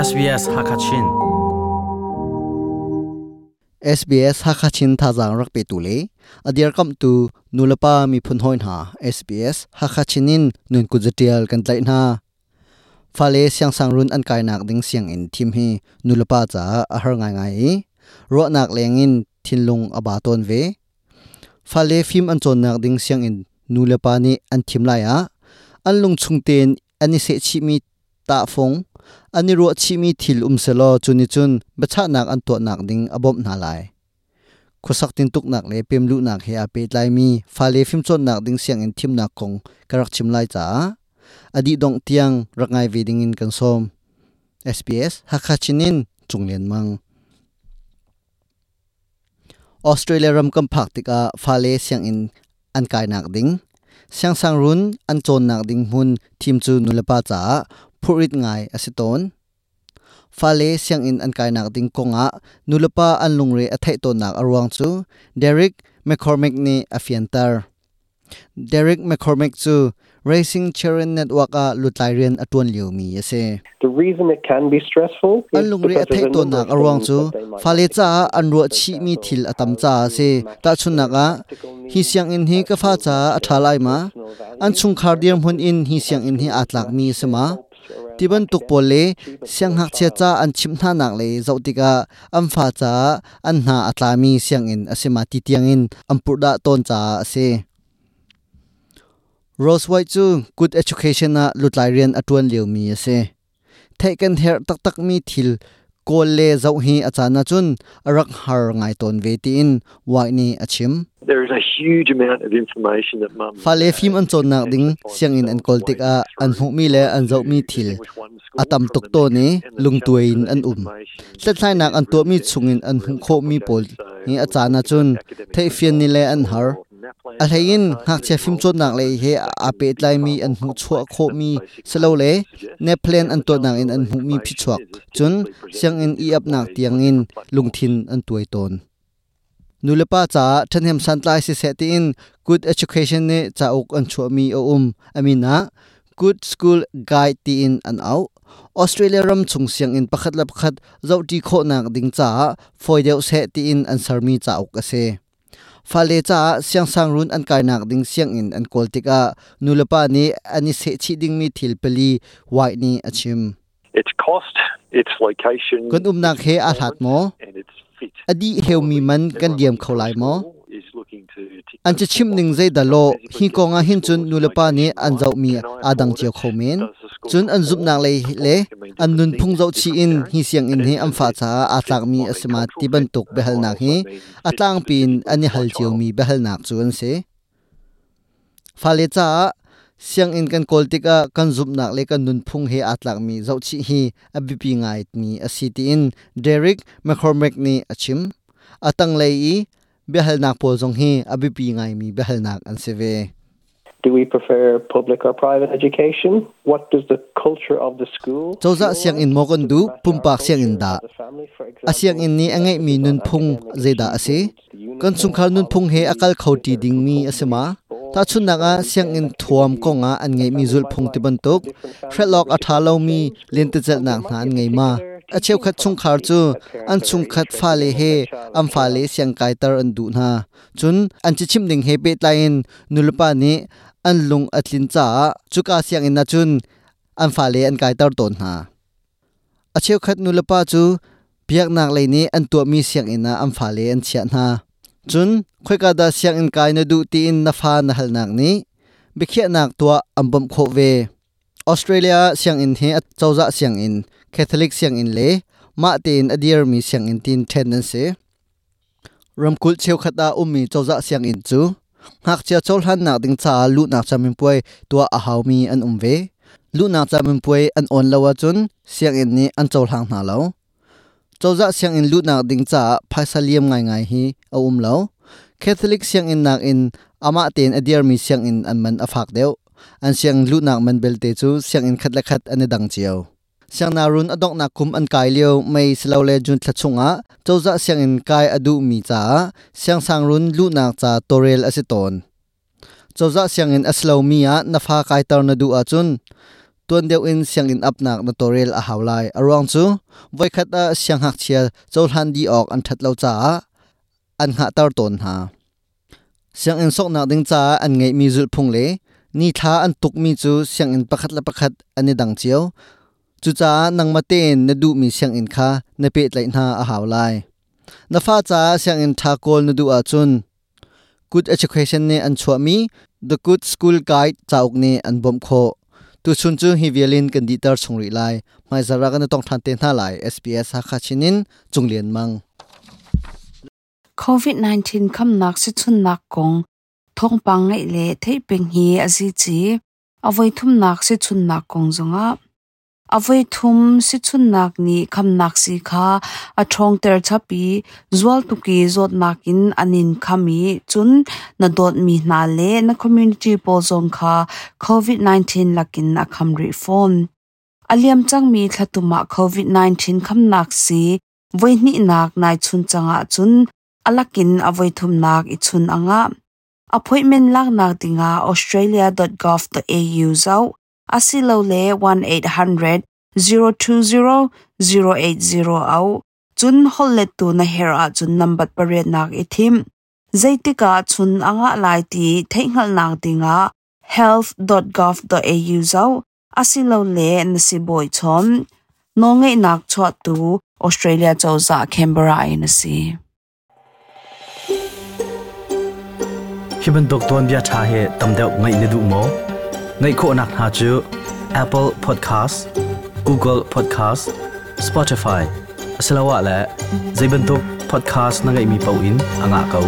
SBS Hakachin. SBS Hakachin thazang rak pe tule. Adir kam tu, nulapa mi phun hoin ha SBS Hakachinin nun ku jatial kan tlai na Phale siang sang run an kai nak ding siang in thim hi, nulapa cha a har ngai ngai ro nak lengin thinlung aba ton ve. Phale phim an chon nak ding siang in nulapa ni an thim lai ya an lung chung ten ani se chi mi ta phong. Ani ro chi mi thil um selo chuni chun bacha nak an to nak ding abom na lai khosak tin tuk nak le pem lu nak he a pe tlai mi fa le phim chon nak ding siang in thim nak kong karak chim lai cha adi dong tiang rangai veding in kan som SBS hakachinin chunglen mang Australia ram kam phak tika fa le siang in an kai nak ding siang sang run an chon nak ding mun thim chu nulapa cha phurit ngai asiton. Fale siang in an kai nak ding konga nulapa an lungre athai to nak arwang chu Derek McCormick ni afiantar. Derek McCormick chu Racing Children Network a lutlairian atun liu mi ase. The reason it can be stressful an lungre athai to nak arwang chu fale cha an ro chi mi thil atam cha ase. Ta chun naka hi siang in hi ka fa cha athalai ma. an chung khar diam hun in hi siang in hi atlak mi sema tiban tuk pol le, siang hak che cha an chim na nak le zautika am fa cha an na atlami siang in asima ti tiang in ampurda ton cha ase Rose White chu, good education na lutlairian atun liu mi ase taken her tak tak mi thil kol le zau hi achana chun arak har ngai ton ve ti in wai ni achim There is a huge amount of information that mum fale phim an chon nak ding siang in an koltik a an hu mi le an zau mi thil. Atam tok to ni lungtuin an um. Tlatlai nak an to mi chungin an hu kho mi pol ni achana chun. Thei fian ni le an har a hlein hak che phim chot nak le he a pe tlai mi an hu chua kho mi selo le ne plan an to nak in an hu mi phi chuak chun siang in i ap nak tiang in lungthin an tuai ton nulepa cha thanhem santlai si seti in good education ne cha ok an chu mi o um amina good school guide ti in an au australia ram chung siang in pakhat la pakhat zauti kho nak ding cha foideu se ti in an sarmi cha ok ase fale cha siang sang run an kai nak ding siang in an koltika nulepa ni ani se chi ding mi thil peli wai ni achim. Its cost, its location, kon um nak he a hlat mo. adi heu mi man kan diam kholai mo. an chi chim ning zai da lo. Hi ko nga hin chun nulapa ni an zau mi adang chiao khomen chun an zup nak le le an nun phung zo chi in, hi siang in hi am fa cha, a tlak mi asma ti ban tuk behal nak hi atlang pin ani hal chiu mi behal nak chuan se. Fale cha, siang in kan koltika kan zup nak le kan nun phung he atlak mi zo chi hi abipi ngai mi city in. Derek McCormick ni achim atang lei i behal nak po zong hi abipi ngai mi behal nak an seve Do we prefer public or private education? What does the culture of the school? Chawza siang dạ in mokon du pumpak siang in da a siang in ni angai mi nun phung zeda ase kan chungkhar nun phung he akal khauti ding mi asema ta chun nga siang in thuam ko nga an ngai mi zul phung ti ban tok. A tha lo mi lente chal nak na an ngai ma. A cheu khat chung khar chu, an chung khat fa le he, am fa le siang kai tar an du na. Chun, an chi chim ding he pe tlain nulpa ni an lung atlin cha chuka siang in na chun, an fa le an kai tar ton na acheu khat nulpa chu, biak nak le ni an to mi siang ina an fa le an chia na chun, khoi ka da siang in kai na du ti in na fa na hal nak ni. Bikhia nak tua ambam kho ve. Australia siang in he chawza siang in, Catholic siang in le, ma tin adir mi siang in tin tendency ramkul cheu khata ummi chawza siang in chu. Hak chia chol han nak ding cha lu nak chamin puai tua a haw mi an umve lu nak chamin puai an on lawa chun siang in ni an chol hang na lo chawza siang in lu nak ding cha phaisaliam ngai ngai hi a um lo Catholic siang in nak in ama ten adir mi siang in an man afak deu. An siang lu nak man belte chu siang in khat la khat an dang chiao siang narun adok na kum an kai leo mai silo le jun thachunga chawza siang in kai adu mi cha siang sang run lu na cha torel asiton chawza siang in aslo mi a nafa kai tar na du a chun. Tuan deu in siang in apnak na torel a haulai arong chu, voi a siang hak chia chol han di ok an that lo cha an ha tar ton ha. Siang in sok na ding cha an ngei mi zul phung le. Ni tha an tuk mi chu, siang in pakhat la pakhat ani dang chiao จุจ้านังมาเตนนดูมีเสียงอินคานเปิดไหลนาอาหาวไลนฟ้าจ้าเสียงอินทากลนดูอาจุน Good Education เนี่ยอันชัวมี The Good School Guide จาอกเนี่ยอันบอมโคตุชุนจูฮิเวลินกันดีตอร์ชงรีไลไม่จารักันต้องทันเตนท่าไหล SBS ฮักคาชินินจุงเลียนมัง COVID-19 คำนักสิชุนนักกงทงปังไงเละเทยเป็งฮีอาซิจีอวัยทุมนักสิชุนนักกงจงอะ zara kan tong than te na lai sps ha kha chinin chunglian mang covid 19 kham nak si chun nak kong thong pang ngai le thei peng hi azi chi avoi thum nak si chun nak kong zonga avoi thum si chun nak ni kham nak si kha, a thong ter chapi zwal tu ki zot nakin anin khami chun na dot mi na le na community pol zon kha covid 19 lakin a kham ri phone. Aliam chang mi thlatuma covid 19 kham nak si, voi ni nak nai chun changa chun, alakin avoi thum nak i chun anga. Appointment lak nak dinga australia.gov.au zau asilo le 1800 020 080 au chun holle tu na hera chun number pare nak ithim zaitika chun anga lai ti theingal nak dinga. Health.gov.au zau asilo le nasi boy chom nongai nak chwa tu, australia chawza canberra in si hiban dokton bia tha he tamdeu ngai ne du mo ngay khu nạc hạ chu apple podcast, google podcast, spotify asalawa la zaibantuk podcast na ngay mi pau in anga kau